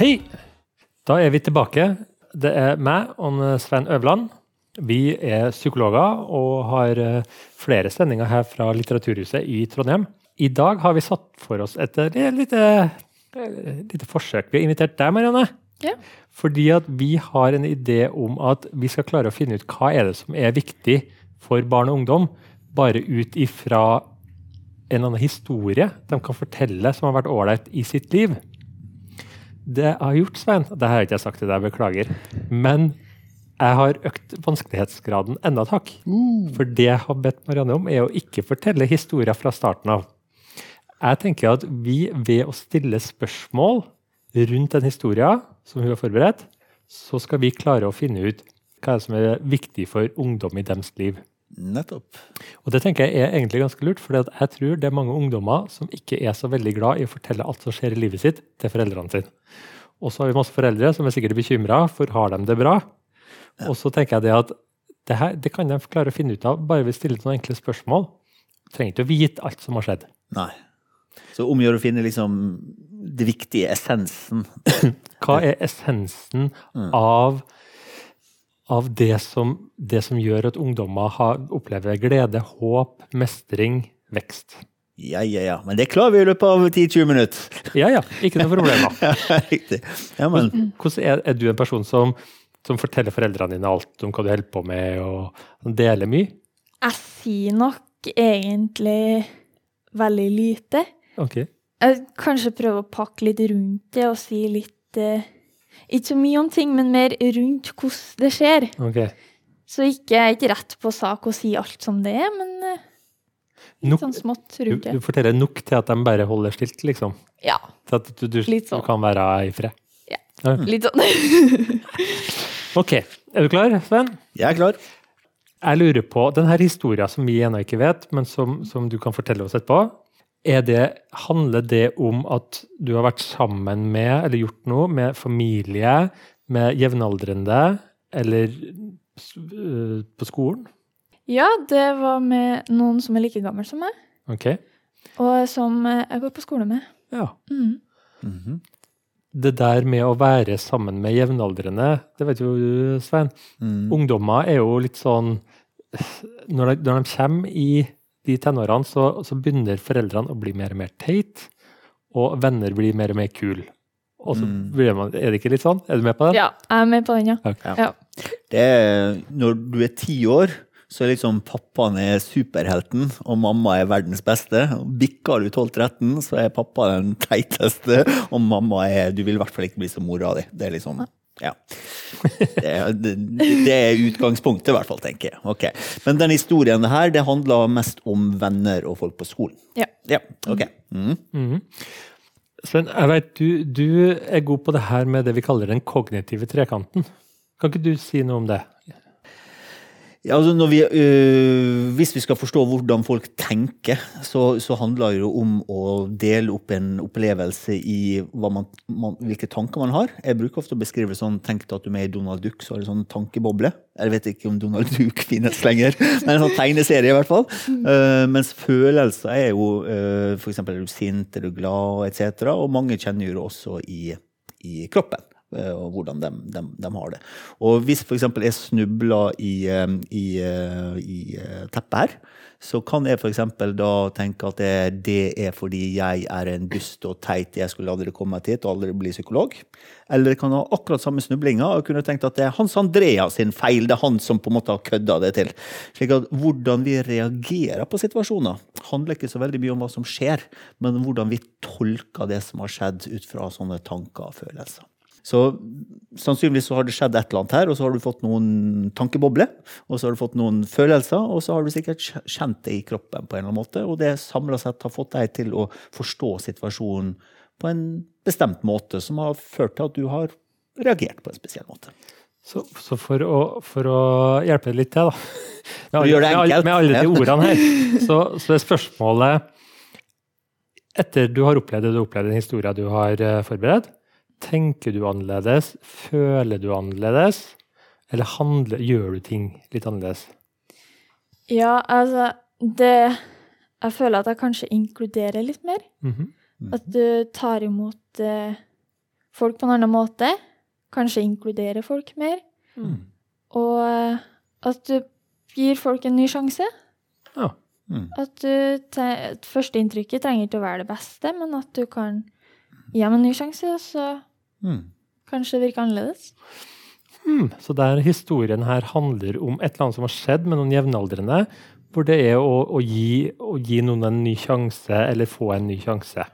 Hei! Da er vi tilbake. Det er meg og Svein Øverland. Vi er psykologer og har eh, flere sendinger her fra Litteraturhuset i Trondheim. I dag har vi satt for oss et eh, lite, eh, lite forsøk. Vi har invitert deg, Marianne. Ja. Fordi at vi har en idé om at vi skal klare å finne ut hva er det som er viktig for barn og ungdom, bare ut ifra en annen historie de kan fortelle som har vært ålreit i sitt liv. Det jeg har gjort, Svein, det har jeg ikke sagt til deg, beklager, men jeg har økt vanskelighetsgraden enda et hakk. For det jeg har bedt Marianne om, er å ikke fortelle historier fra starten av. Jeg tenker at vi ved å stille spørsmål rundt den historien som hun har forberedt, så skal vi klare å finne ut hva som er viktig for ungdom i deres liv. Nettopp. Og det tenker jeg er egentlig ganske lurt, for jeg tror det er mange ungdommer som ikke er så veldig glad i å fortelle alt som skjer i livet sitt, til foreldrene sine. Og så har vi masse foreldre som er sikkert bekymra for har de det bra. Og så tenker jeg det at det, her, det kan de klare å finne ut av bare ved å stille noen enkle spørsmål. Trenger ikke å vite alt som har skjedd. Nei. Så omgjør å finne liksom det viktige, essensen. Hva er essensen av, av det, som, det som gjør at ungdommer har, opplever glede, håp, mestring, vekst? Ja, ja, ja. Men det klarer vi i løpet av 10-20 minutter. Ja ja, ikke noe problem. da. Riktig. Ja, men Hvordan er, er du en person som, som forteller foreldrene dine alt om hva du holder på med, og deler mye? Jeg sier nok egentlig veldig lite. Ok. Jeg kanskje prøver å pakke litt rundt det og si litt eh, Ikke så mye om ting, men mer rundt hvordan det skjer. Okay. Så ikke, jeg er ikke rett på sak å si alt som det er, men eh, litt Nok, sånn smått rundt det. du du, forteller nok til at de bare holder stilt, liksom? Ja, Til at du, du, Litt du sånn. kan være i fred? Ja, litt sånn. Ok, er du klar, Sven? jeg er klar. Jeg lurer på, denne historien som vi ennå ikke vet, men som, som du kan fortelle oss etterpå, er det, handler det om at du har vært sammen med, eller gjort noe, med familie, med jevnaldrende, eller øh, på skolen? Ja, det var med noen som er like gammel som meg, Ok, og som eh, jeg går på skole med. ja. Mm. Mhm. Det der med å være sammen med jevnaldrende, det vet jo du, Svein. Mm. Ungdommer er jo litt sånn Når de, når de kommer i de tenårene, så, så begynner foreldrene å bli mer og mer teit, og venner blir mer og mer kul. Og så Mm. blir man, Er det ikke litt sånn? Er du med på det? Ja, jeg er med på den, ja. Okay. ja. Det er, når du er ti år, så er liksom pappaen er superhelten, og mamma er verdens beste. Bikker du 12-13, så er pappa den teiteste, og mamma er Du vil i hvert fall ikke bli som mora di. Det er liksom ja. Det er, det, det er utgangspunktet, i hvert fall, tenker jeg. Ok. Men den historien her, det handler mest om venner og folk på skolen. Ja. Ja, ok. Mm. Mm. Sven, jeg vet du, du er god på det her med det vi kaller den kognitive trekanten. Kan ikke du si noe om det? Ja, altså vi, øh, hvis vi skal forstå hvordan folk tenker, så, så handler det jo om å dele opp en opplevelse i man, man, hvilke tanker man har. Jeg bruker ofte å beskrive sånn Tenk at du er med i Donald Duck, så har du sånn tankeboble. Jeg vet ikke om Donald Duck finnes lenger, men en sånn tegneserie i hvert fall. Uh, mens følelser er jo uh, f.eks. er du sint, er du glad, etc. Og mange kjenner jo det også i, i kroppen og hvordan de, de, de har det. Og hvis f.eks. jeg snubler i, eh, i, eh, i eh, teppet her, så kan jeg f.eks. da tenke at det, det er fordi jeg er en dust og teit, jeg skulle aldri komme meg hit og aldri bli psykolog. Eller jeg kan ha akkurat samme snublinga og kunne tenkt at det er Hans Andreas sin feil, det er han som på en måte har kødda det til. Slik at hvordan vi reagerer på situasjoner, handler ikke så veldig mye om hva som skjer, men hvordan vi tolker det som har skjedd ut fra sånne tanker og følelser. Så sannsynligvis så har det skjedd et eller annet her, og så har du fått noen tankebobler, og så har du fått noen følelser, og så har du sikkert kjent det i kroppen på en eller annen måte, og det samla sett har fått deg til å forstå situasjonen på en bestemt måte, som har ført til at du har reagert på en spesiell måte. Så, så for, å, for å hjelpe litt til, da. Med det med alle, med alle de ordene her, så, så er spørsmålet Etter du har opplevd det du har opplevd, den historien du har eh, forberedt, tenker du annerledes? Føler du annerledes? Eller handler, gjør du ting litt annerledes? Ja, altså Det Jeg føler at jeg kanskje inkluderer litt mer. Mhm. At du tar imot eh, folk på en annen måte. Kanskje inkluderer folk mer. Mm. Og eh, at du gir folk en ny sjanse. Ja. Mm. At du te- Førsteinntrykket trenger ikke å være det beste, men at du kan gi dem en ny sjanse, og så Mm. kanskje det virker annerledes. Mm. så der historien her handler om et eller annet som har skjedd med noen jevnaldrende, hvor det er å, å, gi, å gi noen en ny sjanse, eller få en ny sjanse.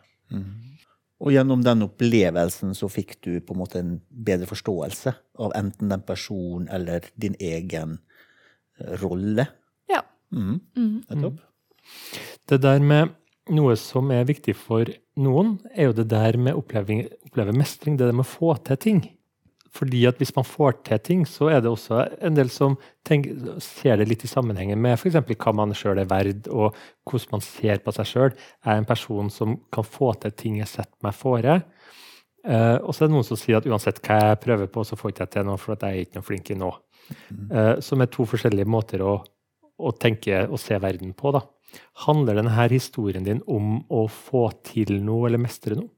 Og gjennom den opplevelsen så fikk du på en måte en bedre forståelse av enten den personen eller din egen eh, rolle. Ja. Mm. Mm. Nettopp. Det der med noe som er viktig for noen, er jo det der med å oppleve mestring, det der med å få til ting. Fordi at hvis man får til ting, så er det også en del som tenker, ser det litt i sammenhengen med f.eks. hva man sjøl er verd, og hvordan man ser på seg sjøl. Er jeg en person som kan få til ting jeg setter meg fore? Uh, og så er det noen som sier at uansett hva jeg prøver på, så får jeg ikke til noe, for at jeg er ikke noe flink i nå. Uh, som er to forskjellige måter å, å tenke og se verden på. da. Handler denne historien din om å få til noe eller mestre noe?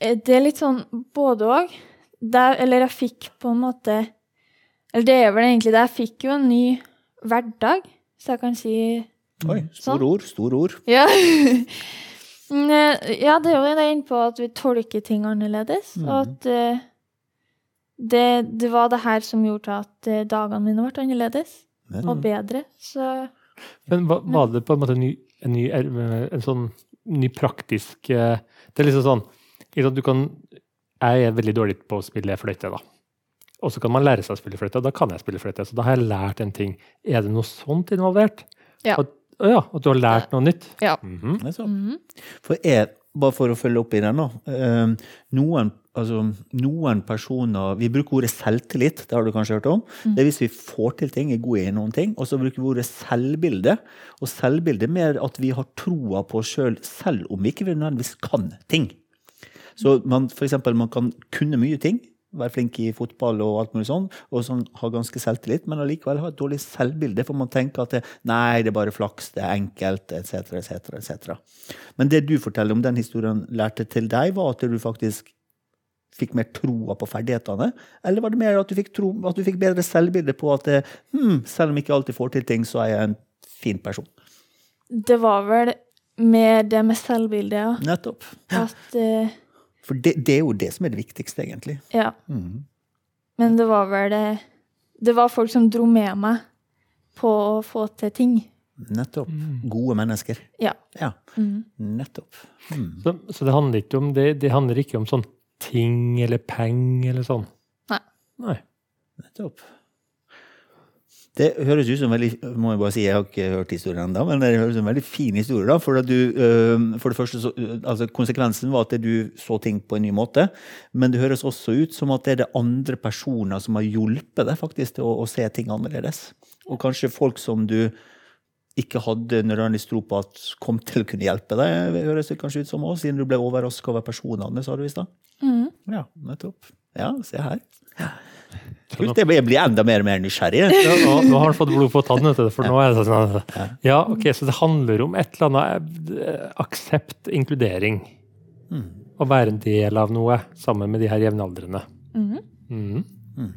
Eh, Det er litt sånn både òg. Eller jeg fikk på en måte Eller det er vel egentlig det. Jeg fikk jo en ny hverdag, så jeg kan si Oi, Sånn. ord, Stor ord. Ja. Eh, ja, det er jo det inne på at vi tolker ting annerledes. Og at eh, det, det var det her som gjorde at dagene mine ble annerledes og bedre. Så Men var det på en måte en ny, en ny, er- en sånn ny praktisk eh, Det er liksom sånn du kan, Jeg er veldig dårlig på å spille fløyte, da. Og så kan man lære seg å spille fløyte, og da kan jeg spille fløyte. Så da har jeg lært en ting. Er det noe sånt involvert? Ja. At, ja, at du har lært noe nytt? Ja. Mm mhm. For jeg, bare for å følge opp i den, da. eh, Noen, altså, noen personer Vi bruker ordet selvtillit, det har du kanskje hørt om. Det er hvis vi får til ting, er gode i noen ting. Og så bruker vi ordet selvbilde. Og selvbilde er mer at vi har troa på oss sjøl, selv, selv om vi ikke nødvendigvis kan ting. Så man, for eksempel, man kan kunne mye ting. Være flink i fotball og alt mulig sånn, og som har ganske selvtillit, men allikevel har et dårlig selvbilde, for man tenker at det, nei, det er bare flaks, det er enkelt, etc., etc., etc. Men det du forteller om den historien lærte til deg, var at du faktisk fikk mer troa på ferdighetene? Eller var det mer at du fikk, tro, at du fikk bedre selvbilde på at hm, selv om jeg ikke alltid får til ting, så er jeg en fin person? det var vel med det med selvbildet, ja. Nettopp. At eh, For det, det er jo det som er det viktigste, egentlig. Ja. Mm. Men det var vel det Det var folk som dro med meg på å få til ting. Nettopp. Gode mennesker. Ja. Ja, Mm. nettopp. Mm. Så, så det handler ikke om det, det handler ikke om sånn ting eller peng eller sånn? Nei. Nei. Nettopp. Det høres ut som veldig må jeg bare si, jeg har ikke hørt historien ennå, men det høres ut som en veldig fin historie. da, For, at du, øh, for det første, så, altså Konsekvensen var at du så ting på en ny måte. Men det høres også ut som at det er det andre personer som har hjulpet deg faktisk til å, å se ting annerledes. Og kanskje folk som du ikke hadde nødvendigvis tro på at kom til å kunne hjelpe deg, høres det kanskje ut som òg, siden du ble overraska over personene, sa du i stad. Mm. Ja, nettopp. Ja, se her. Kult, jeg blir- enda mer og mer nysgjerrig. Ja, nå, nå har han fått blod på tann, for nå er det sånn Ja, ok, så det handler om et eller annet eh, aksept, inkludering. Å være en del av noe sammen med de her jevnaldrende. Mm. Mm.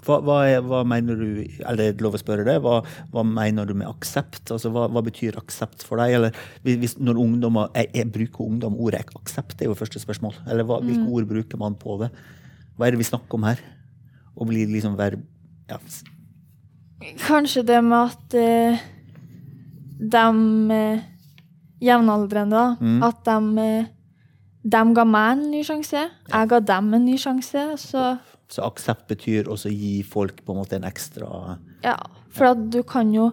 Hva, hva, er, hva mener du Eller er lov å spørre det? Hva, hva mener du med aksept? Altså, hva, hva betyr aksept for deg? Eller hvis, når ungdommer, jeg, jeg bruker ungdom ordet aksept, det er jo første spørsmål. Eller hva, hvilke ord bruker man på det? Hva er det vi snakker om her? Å bli liksom verb... ja, Kanskje det med at uh, de uh, jevnaldrende, da, Mm. at de, eh, de ga meg en ny sjanse. Jeg ga dem en ny sjanse. Så Så aksept betyr også gi folk på en måte en ekstra ja, for at du kan jo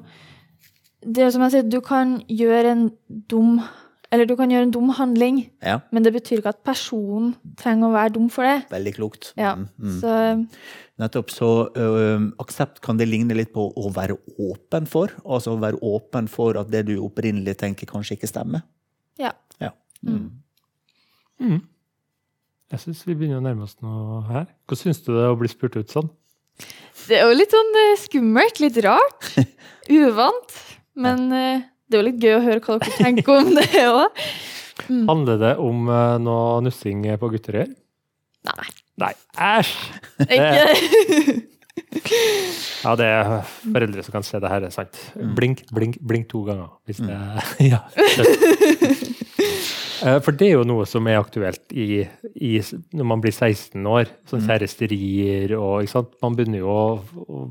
Det er som jeg sier, du kan gjøre en dum Eller du kan gjøre en dum handling, Ja, men det betyr ikke at personen trenger å være dum for det. veldig klokt. Ja, Mm, mm. så Nettopp. Så øh, aksept kan det ligne litt på å være åpen for? Altså å være åpen for at det du opprinnelig tenker, kanskje ikke stemmer? ja. Ja. Mm. Mm. Jeg syns vi begynner å nærme oss noe her. Hva syns du det er å bli spurt ut sånn? Det er jo litt sånn eh, skummelt, litt rart. Uvant. Men eh, det er jo litt gøy å høre hva dere tenker om det òg. Handler det om eh, noe nussing på gutter å gjøre? Nei. Nei, æsj! Det, Ja, det er foreldre som kan se det her, er sant. Mm. Blink, blink, blink to ganger. Hvis det Ja. Eh, For det er jo noe som er aktuelt i, i, når man blir 16 år. Sånn Mm. kjæresterier og ikke sant? Man begynner jo å, å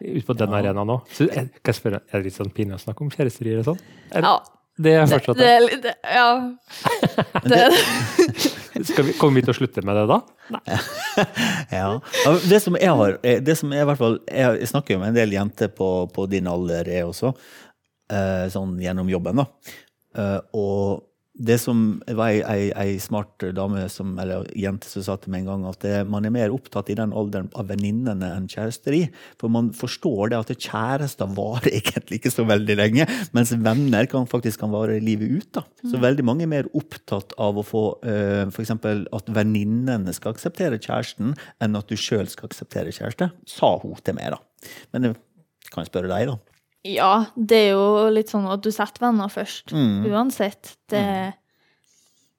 ut på den arenaen nå. Så, eh, spørre, er det litt sånn pinlig å snakke om kjæresterier og sånn? Ja. Det er Det, fortsatt det det. er Ja. Det, Skal vi, kommer vi til å slutte med det da? Nei. Ja, Det som jeg har eh, det som jeg, i hvert fall, jeg, snakker jo med en del jenter på, på din alder, jeg også, eh, sånn gjennom jobben. da. Eh, og det som var ei, ei, ei smart dame som, eller jente som sa til meg en gang at det, man er mer opptatt i den alderen av venninnene enn kjæresteri. For man forstår det at kjærester varer egentlig ikke så veldig lenge, mens venner kan faktisk kan vare livet ut. da. Så veldig mange er mer opptatt av å få uh, f.eks. at venninnene skal akseptere kjæresten, enn at du sjøl skal akseptere kjæreste, sa hun til meg. da. Men jeg kan spørre deg, da. Ja, det er jo litt sånn at du setter venner først. Mm. Uansett. Det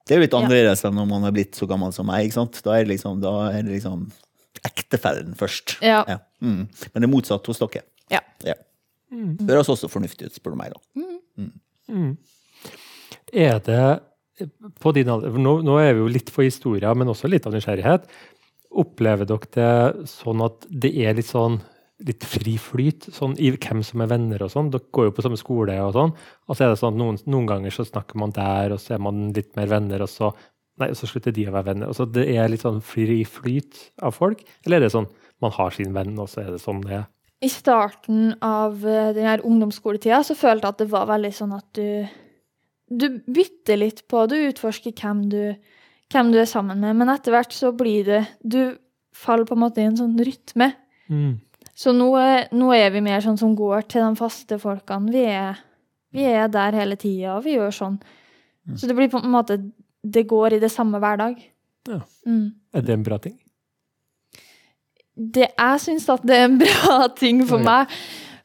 Det er jo litt Ja. annerledes enn når man er blitt så gammel som meg. ikke sant? Da er det liksom, da er det liksom ektefellen først. Ja. Mm. Men det er motsatt hos dere. Ja. Ja. Høres også fornuftig ut, spør du meg, da. Er det på din alder, nå, nå er vi jo litt for historia, men også litt av nysgjerrighet. Opplever dere det sånn at det er litt sånn litt fri flyt sånn i hvem som er venner og sånn? Dere går jo på samme skole og sånn. Og så er det sånn at noen, noen ganger så snakker man der, og så er man litt mer venner, og så, nei, og så slutter de å være venner. Og så det er litt sånn fri flyt av folk? Eller er det sånn man har sin venn, og så er det sånn det er? I starten av denne den her ungdomsskoletida så følte jeg at det var veldig sånn at du Du bytter litt på, du utforsker hvem du, hvem du er sammen med, men etter hvert så blir det Du faller på en måte i en sånn rytme. Mm. Så nå nå er vi mer sånn som går til de faste folkene. Vi er, vi er der hele tida, og vi gjør sånn. Så det blir på en måte Det går i det samme hver dag. Ja. Mm. Er det en bra ting? det, jeg syns at det er en bra ting for Ja. meg.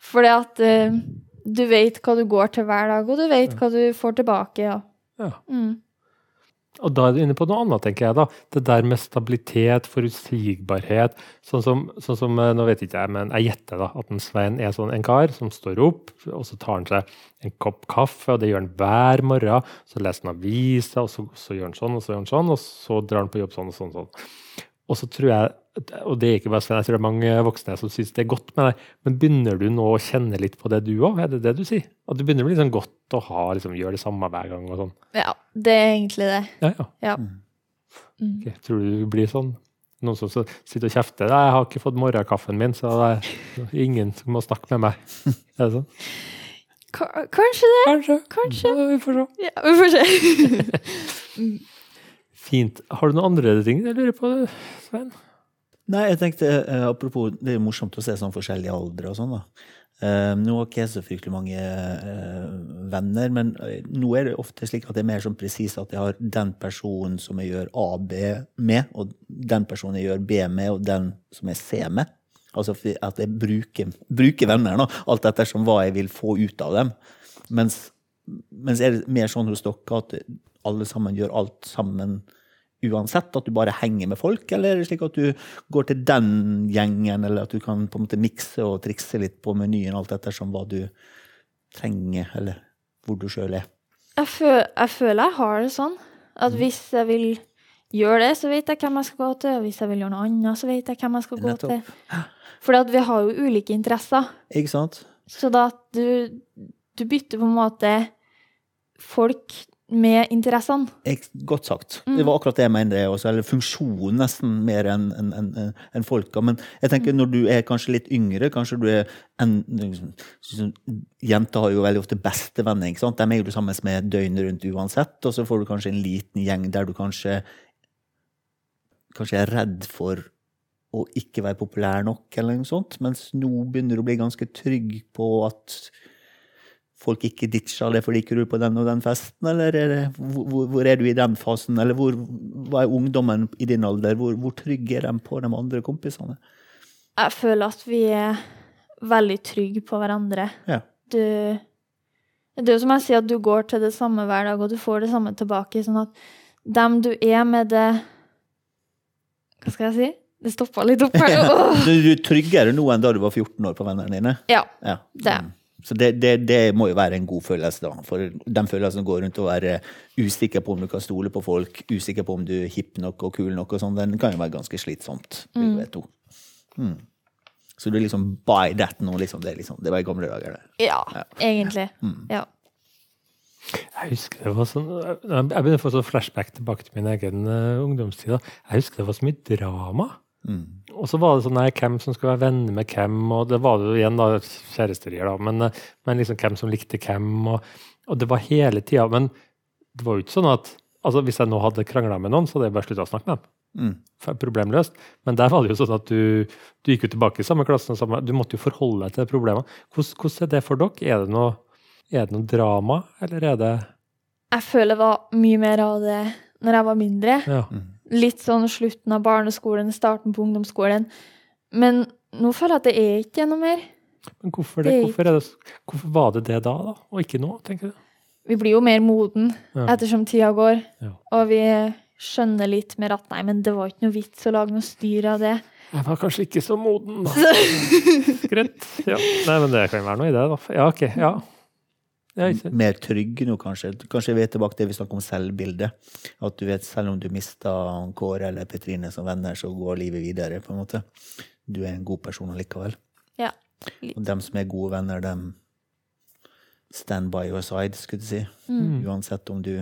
Fordi at uh, du vet hva du går til hver dag, og du vet hva du får tilbake. Ja. Ja. Mm. Og da er du inne på noe annet, tenker jeg. da. Det der med stabilitet, forutsigbarhet. Sånn som, sånn som eh, nå vet ikke jeg, men jeg gjetter da, at en Svein er sånn en kar som står opp, og så tar han seg en kopp kaffe, og det gjør han hver morgen. Så leser han aviser, og så, så gjør han sånn, og så gjør han sånn, og så drar han på jobb sånn og sånn. sånn. Og så tror jeg, og det er ikke bare Svein, jeg tror det er mange voksne som syns det er godt med deg, men begynner du nå å kjenne litt på det du òg? Er det det du sier? At du begynner å bli sånn godt å ha, liksom, gjøre det samme hver gang og sånn? ja, det er egentlig det. Ja, ja. Ja. Mm. Okay, Tror du du blir sånn? Noen som sitter og kjefter? 'Jeg har ikke fått morgenkaffen min, så det er ingen som må snakke med meg.' Er det sånn? K Kanskje det. Kanskje. Kanskje. Ja, vi får se. Ja, vi får se. Fint. Har du noen andre ting du lurer på, Svein? Nei, jeg tenkte, eh, apropos, det er jo morsomt å se sånn forskjellige aldre og sånn, da. Eh, nå har ikke jeg så fryktelig mange eh, venner, men eh, nå er det ofte slik at det er mer sånn presis at jeg har den personen som jeg gjør A, B med, og den personen jeg gjør B med, og den som jeg C med. Altså at jeg bruker, bruker venner, nå, alt ettersom hva jeg vil få ut av dem. Mens, mens er det mer sånn hos dere at alle sammen gjør alt sammen uansett? At du bare henger med folk, eller er det slik at du går til den gjengen, eller at du kan på en måte mikse og trikse litt på menyen, alt ettersom hva du trenger, eller hvor du sjøl er? Jeg, føl, jeg føler jeg har det sånn at hvis jeg vil gjøre det, så vet jeg hvem jeg skal gå til. Og hvis jeg vil gjøre noe annet, så vet jeg hvem jeg skal gå Nettopp. til. For vi har jo ulike interesser. Ikke sant? Så da at du, du bytter på en måte folk med interessene. Godt sagt. Det var akkurat det jeg mente også. Eller funksjon nesten mer enn en, en, enn folka. Men jeg tenker når du er kanskje litt yngre, kanskje du er en, liksom, Jenter har jo veldig ofte bestevenner. ikke sant? De er jo du sammen med døgnet rundt uansett. Og så får du kanskje en liten gjeng der du kanskje kanskje er redd for å ikke være populær nok, eller noe sånt. Mens nå begynner du å bli ganske trygg på at folk ikke ditcher det fordi ikke du er på den og den festen, eller er det, hvor, hvor er du i den fasen? Eller hvor, hva er ungdommen i din alder? Hvor, hvor trygge er de på de andre kompisene? Jeg føler at vi er veldig trygge på hverandre. Ja. Du Det er jo som jeg sier, at du går til det samme hver dag, og du får det samme tilbake. Sånn at dem du er med, det Hva skal jeg si? Det stoppa litt opp her. Ja. Du, du er tryggere nå enn da du var 14 år på vennene dine? Ja. Ja. Det. Mm. Så det, det, det må jo være en god følelse, da. For den følelsen går rundt å være usikker på om du kan stole på folk, usikker på om du er hipp nok og kul nok, og sånn, den kan jo være ganske slitsomt. Mm. Mm. Så du liksom buy that nå, liksom. Det, er liksom, det var i gamle dager, det. Ja, egentlig. Ja. Jeg husker det var sånn, jeg begynner å få sånn flashback tilbake til min egen eh, ungdomstid. da. Jeg husker det var så mye drama. Og så var det sånn nei, hvem som skulle være venner med hvem, og det var det jo igjen da, kjæresterier, da, men, eh, men liksom hvem som likte hvem, og, og det var hele tida. Men det var jo ikke sånn at altså hvis jeg nå hadde krangla med noen, så hadde jeg bare slutta å snakke med dem. Mm. Problemløst. Men der var det jo sånn at du, du gikk jo tilbake i samme klassen, og samme, du måtte jo forholde deg til problemene. Hvordan, hvordan er det for dere? Er det noe, er det noe drama, eller er det Jeg føler det var mye mer av det når jeg var mindre. ja. Litt sånn slutten av barneskolen, starten på ungdomsskolen. Men nå føler jeg at det er ikke noe mer. Men hvorfor, det? Det Hvorfor, det, hvorfor var det det da, da, og ikke nå? tenker du? Vi blir jo mer moden Ja. ettersom tida går. Ja. Og vi skjønner litt mer at nei, men det var ikke noe vits å lage noe styr av det. Jeg var kanskje ikke så moden, da. Greit. Ja. Nei, men det kan være noe i det, da. Ja, ok. Ja. Mer trygge nå, kanskje. Kanskje vi er tilbake til det vi snakker om selvbildet. At du vet, selv om du mister Kåre eller Petrine som venner, så går livet videre, på en måte. Du er en god person allikevel. Ja. Og dem som er gode venner, dem stand by your side, skulle du si. Mm. Uansett om du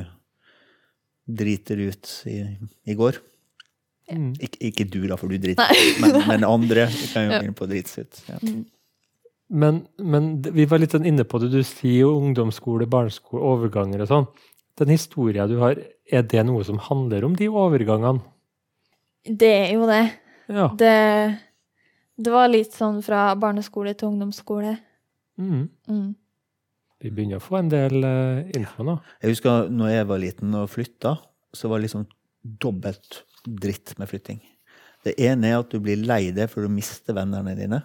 driter ut i, i går. Mm. Ik ikke du, da, for du driter men, men andre kan jo Ja. begynne på å drite seg ut. Ja. Men, men vi var litt sånn inne på det. Du sier jo ungdomsskole, barneskole, overganger og sånn. Den historien du har, er det noe som handler om de overgangene? Det er jo det. Ja. det. Det var litt sånn fra barneskole til ungdomsskole. Mm. Mm. Vi begynner å få en del eh, info nå. Jeg husker når jeg var liten og flytta, så var det liksom dobbelt dritt med flytting. Det ene er at du blir lei deg for å miste vennene dine.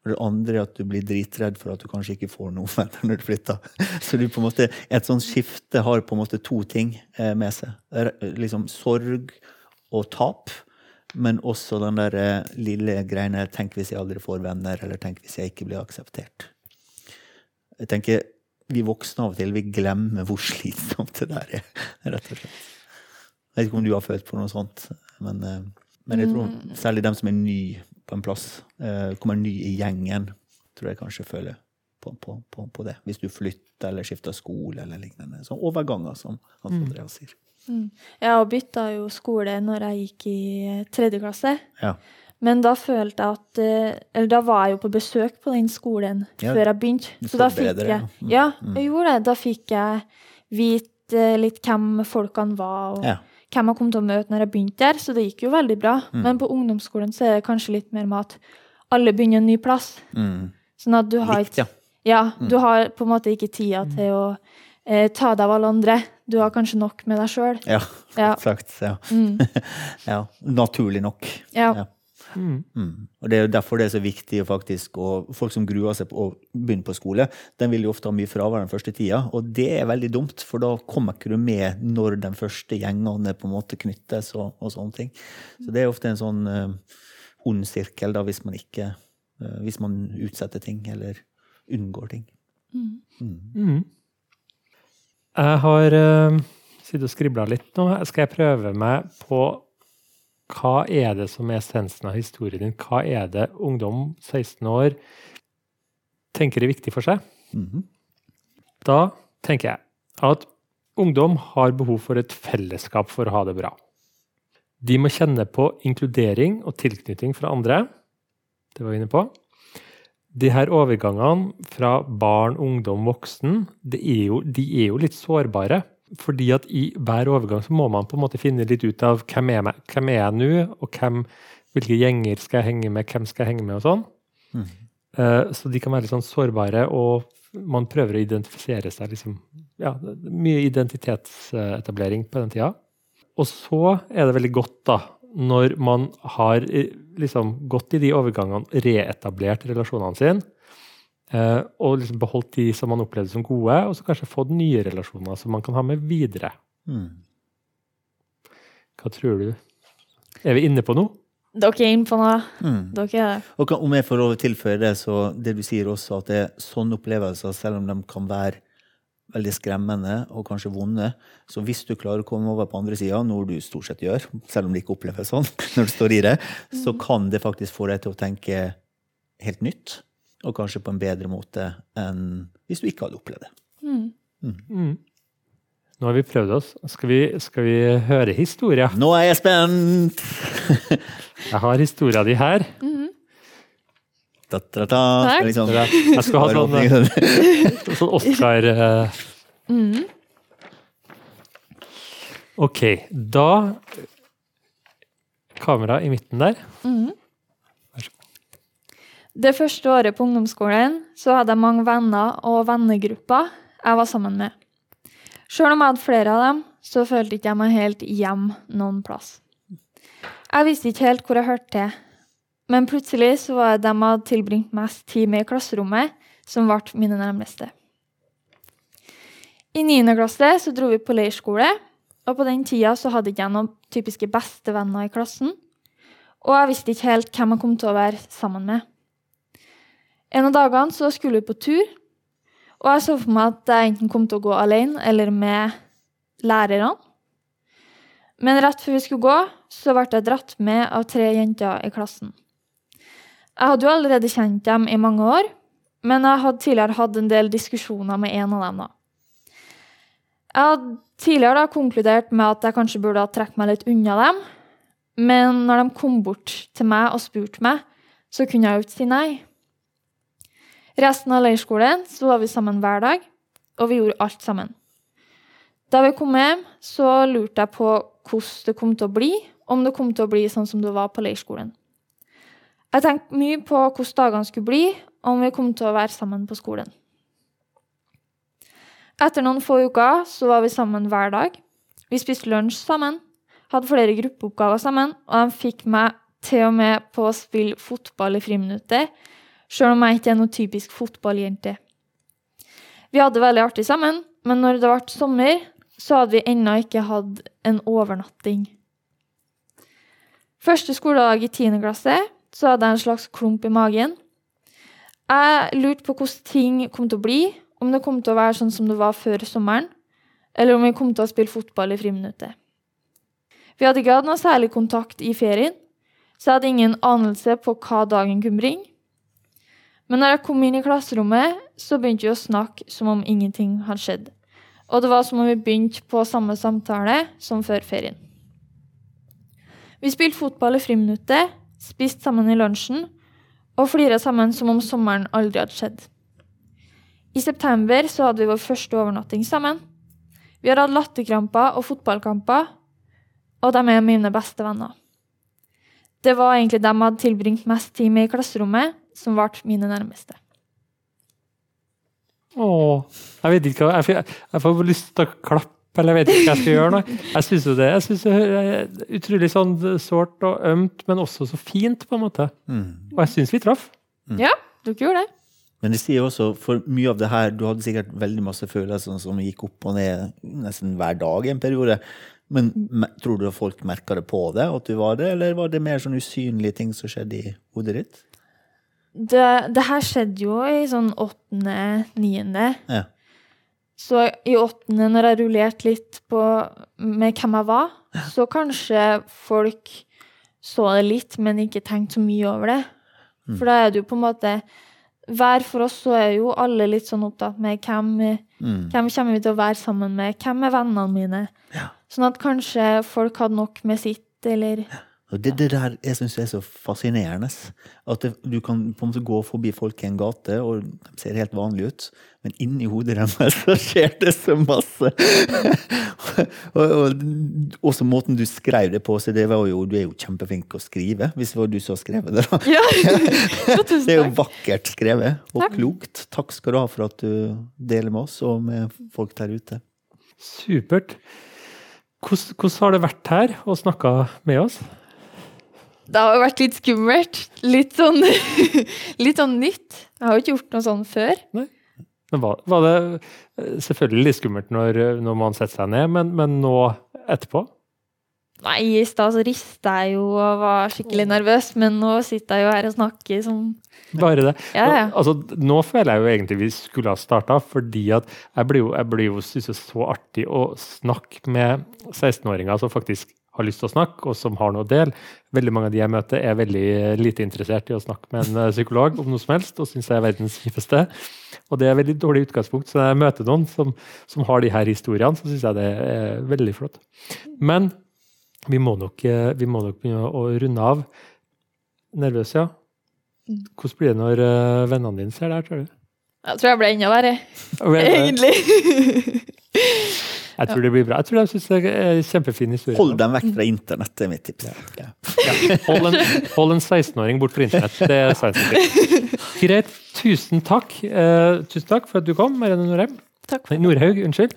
Og det andre er at du blir dritredd for at du kanskje ikke får noen venner når du flytter. Så du på en måte, et sånt skifte har på en måte to ting eh, med seg. Er Liksom sorg og tap, men også den der eh, lille greiene 'tenk hvis jeg aldri får venner', eller 'tenk hvis jeg ikke blir akseptert'. Jeg tenker, Vi voksne av og til vi glemmer hvor slitsomt det der er. rett og slett. Jeg vet ikke om du har følt på noe sånt, men, eh, men jeg tror særlig dem som er ny på en plass, eh, kommer ny i gjengen, tror jeg kanskje føler på, på, på, på det. Hvis du flytter eller skifter skole eller lignende. Sånn overganger, som Hans Andreas sier. Jeg bytta jo skole når jeg gikk i eh, tredje klasse. Ja. Men da følte jeg at eh, Eller da var jeg jo på besøk på den skolen Ja, før jeg begynte. Så da fikk jeg ja. Mm, Ja, jeg gjorde det. Da fikk jeg vite litt hvem folkene var, og Ja. Hvem jeg kom til å møte når jeg begynte der. Så det gikk jo veldig bra. Mm. Men på ungdomsskolen så er det kanskje litt mer med at alle begynner en ny plass. Mm. Sånn at du har litt, ja. Ja, du har på en måte ikke tida til å eh, ta deg av alle andre. Du har kanskje nok med deg sjøl. Ja, Ja. sagt. Ja. Mm. ja. Naturlig nok. Ja. Mm. Mm. Og Det er jo derfor det er så viktig å faktisk, og folk som gruer seg på å begynne på skole, den vil jo ofte ha mye fravær den første tida, og det er veldig dumt, for da kommer ikke du med når de første gjengene på en måte knyttes og, og sånne ting. Så det er ofte en sånn uh, ond sirkel da, hvis man ikke uh, hvis man utsetter ting eller unngår ting. Mm. Jeg har uh, sittet og skribla litt nå. Skal jeg prøve meg på hva er det som er essensen av historien din? Hva er det ungdom 16 år tenker er viktig for seg? Mhm. Da tenker jeg at ungdom har behov for et fellesskap for å ha det bra. De må kjenne på inkludering og tilknytning fra andre. Det var vi inne på. De her overgangene fra barn, ungdom, voksen, de er jo, de er jo litt sårbare. Fordi at i hver overgang så må man på en måte finne litt ut av hvem er, meg, hvem er jeg nå, og hvem, hvilke gjenger skal jeg henge med, hvem skal jeg henge med, og sånn. Eh, så de kan være litt sånn sårbare, og man prøver å identifisere seg. Liksom, ja, mye identitetsetablering på den tida. Og så er det veldig godt, da, når man har eh, liksom gått i de overgangene, reetablert relasjonene sine, og liksom beholdt de som man opplevde som gode, og så kanskje fått nye relasjoner som man kan ha med videre. Mm. Hva tror du? Er vi inne på noe? Dere er inne på noe. Mm. Dere er det. Og om jeg får lov å tilføye det, så det du sier også, at det er sånne opplevelser, selv om de kan være veldig skremmende og kanskje vonde, så hvis du klarer å komme over på andre sida, noe du stort sett gjør, selv om du ikke oppleves sånn når du står i det, så kan det faktisk få deg til å tenke helt nytt, og kanskje på en bedre måte enn hvis du ikke hadde opplevd det. Mm. Mm. Nå har vi prøvd oss. Skal vi, skal vi høre historia? Nå er jeg spent! Jeg har historia di her. Da, da, da. Takk. Liksom, Jeg skal ha sånn, sånn Oscar uh... Mm. Ok, da Kamera i midten der. Mm. Det første året på ungdomsskolen så hadde jeg mange venner og vennegrupper jeg var sammen med. Sjøl om jeg hadde flere av dem, så følte ikke jeg meg helt hjem noen plass. Jeg visste ikke helt hvor jeg hørte til, men plutselig så var det dem jeg hadde tilbringt mest tid med i klasserommet, som ble mine nærmeste. I 9. klasse så dro vi på leirskole, og på den tida så hadde ikke jeg noen typiske bestevenner i klassen. Og jeg visste ikke helt hvem jeg kom til å være sammen med. En av dagene så skulle vi på tur, og jeg så for meg at jeg enten kom til å gå alene eller med lærerne. Men rett før vi skulle gå, så ble jeg dratt med av tre jenter i klassen. Jeg hadde jo allerede kjent dem i mange år, men jeg hadde tidligere hatt en del diskusjoner med en av dem. da. Jeg hadde tidligere da konkludert med at jeg kanskje burde ha trukket meg litt unna dem, men når de kom bort til meg og spurte meg, så kunne jeg jo ikke si nei. Resten av leirskolen så var vi sammen hver dag, og vi gjorde alt sammen. Da vi kom hjem, så lurte jeg på hvordan det kom til å bli, om det kom til å bli sånn som det var på leirskolen. Jeg tenkte mye på hvordan dagene skulle bli, og om vi kom til å være sammen på skolen. Etter noen få uker så var vi sammen hver dag. Vi spiste lunsj sammen, hadde flere gruppeoppgaver sammen, og de fikk meg til og med på å spille fotball i friminuttet, sjøl om jeg ikke er noe typisk fotballjente. Vi hadde veldig artig sammen, men når det ble sommer, så hadde vi ennå ikke hatt en overnatting. Første skoledag i 10. klasse så hadde jeg en slags klump i magen. Jeg lurte på hvordan ting kom til å bli, om det kom til å være sånn som det var før sommeren, eller om vi kom til å spille fotball i friminuttet. Vi hadde ikke hatt noe særlig kontakt i ferien, så jeg hadde ingen anelse på hva dagen kunne bringe. Men når jeg kom inn i klasserommet, så begynte vi å snakke som om ingenting hadde skjedd. Og det var som om vi begynte på samme samtale som før ferien. Vi spilte fotball i friminuttet, spiste sammen i lunsjen og flira sammen som om sommeren aldri hadde skjedd. I september så hadde vi vår første overnatting sammen. Vi har hatt latterkramper og fotballkamper, og de er mine beste venner. Det var egentlig dem jeg hadde tilbringt mest tid med i klasserommet, som ble mine nærmeste. Åh, jeg vet ikke hva Jeg, får- jeg får lyst til å klappe, eller jeg vet ikke hva jeg skal gjøre nå. Jeg syns jo det jeg synes det er utrolig sånn sårt og ømt, men også så fint, på en måte. Mm. Og jeg syns vi traff. Ja, dere gjorde det. Men det sier også, for mye av det her, du hadde sikkert veldig masse følelser som gikk opp og ned nesten hver dag i en periode. Men tror du folk merka det på det, at du var det, eller var det mer sånn usynlige ting som skjedde i hodet ditt? Det, det her skjedde jo i sånn åttende, niende. Ja. Så i åttende, når jeg rullerte litt på med hvem jeg var, så kanskje folk så det litt, men ikke tenkte så mye over det. For da er det jo på en måte Hver for oss så er jo alle litt sånn opptatt med hvem, Mm. hvem kommer vi til å være sammen med, hvem er vennene mine? Ja. Sånn at kanskje folk hadde nok med sitt, eller Og det, det der jeg syns er så fascinerende. At det, du kan på en måte gå forbi folk i en gate, og de ser helt vanlige ut, men inni hodet deres så skjer det så masse. og, og også måten du skrev det på, så det var jo, du er jo kjempeflink å skrive, hvis det var du som har skrevet det. da. Ja! Tusen Det er jo vakkert skrevet, og Takk. klokt. Takk skal du ha for at du deler med oss og med folk der ute. Supert. Hvordan, hvordan har det vært her å snakke med oss? Det har jo vært litt skummelt. Litt sånn, litt sånn nytt. Jeg har jo ikke gjort noe sånn før. Men var, var det selvfølgelig litt skummelt når, når man setter seg ned, men, men nå etterpå? Nei, i stad så rista jeg jo og var skikkelig nervøs, men nå sitter jeg jo her og snakker som Bare det. Ja, ja. Og, altså, nå føler jeg jo egentlig vi skulle ha starta, fordi at jeg blir jo, jeg blir jo synes det er så artig å snakke med 16-åringer som faktisk har lyst til å snakke, og som har noe å dele. Veldig mange av de jeg møter, er veldig lite interessert i å snakke med en eh, psykolog om noe som helst, og syns jeg er verdens kjipeste. Og det er et veldig dårlig utgangspunkt. Så når jeg møter noen som, som har de her historiene, så syns jeg det er veldig flott. Men vi må nok, eh, vi må nok begynne å runde av. Nervøs, ja. Hvordan blir det når eh, vennene dine ser det her, tror du? Jeg tror jeg ble enda verre, Jeg tror det blir bra. Jeg tror de syns det er en kjempefin historie. Hold dem vekk fra internett, det er mitt tips. Ja. Hold en, en 16-åring bort fra internett. Det er science Greit. Tusen takk. Eh, tusen takk for at du kom, Marianne Norheim. Takk for Nordhaug, unnskyld.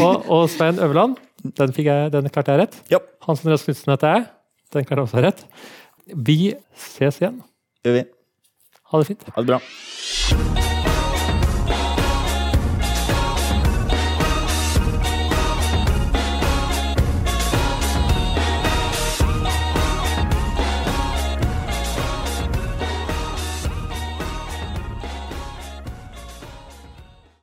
Og, og Svein Øverland. Den, fikk jeg, den klarte jeg rett. Ja, Hansen Rask Knutsen heter jeg. Den klarte jeg også rett. Vi ses igjen. gjør vi. Ha det fint. Ha det bra.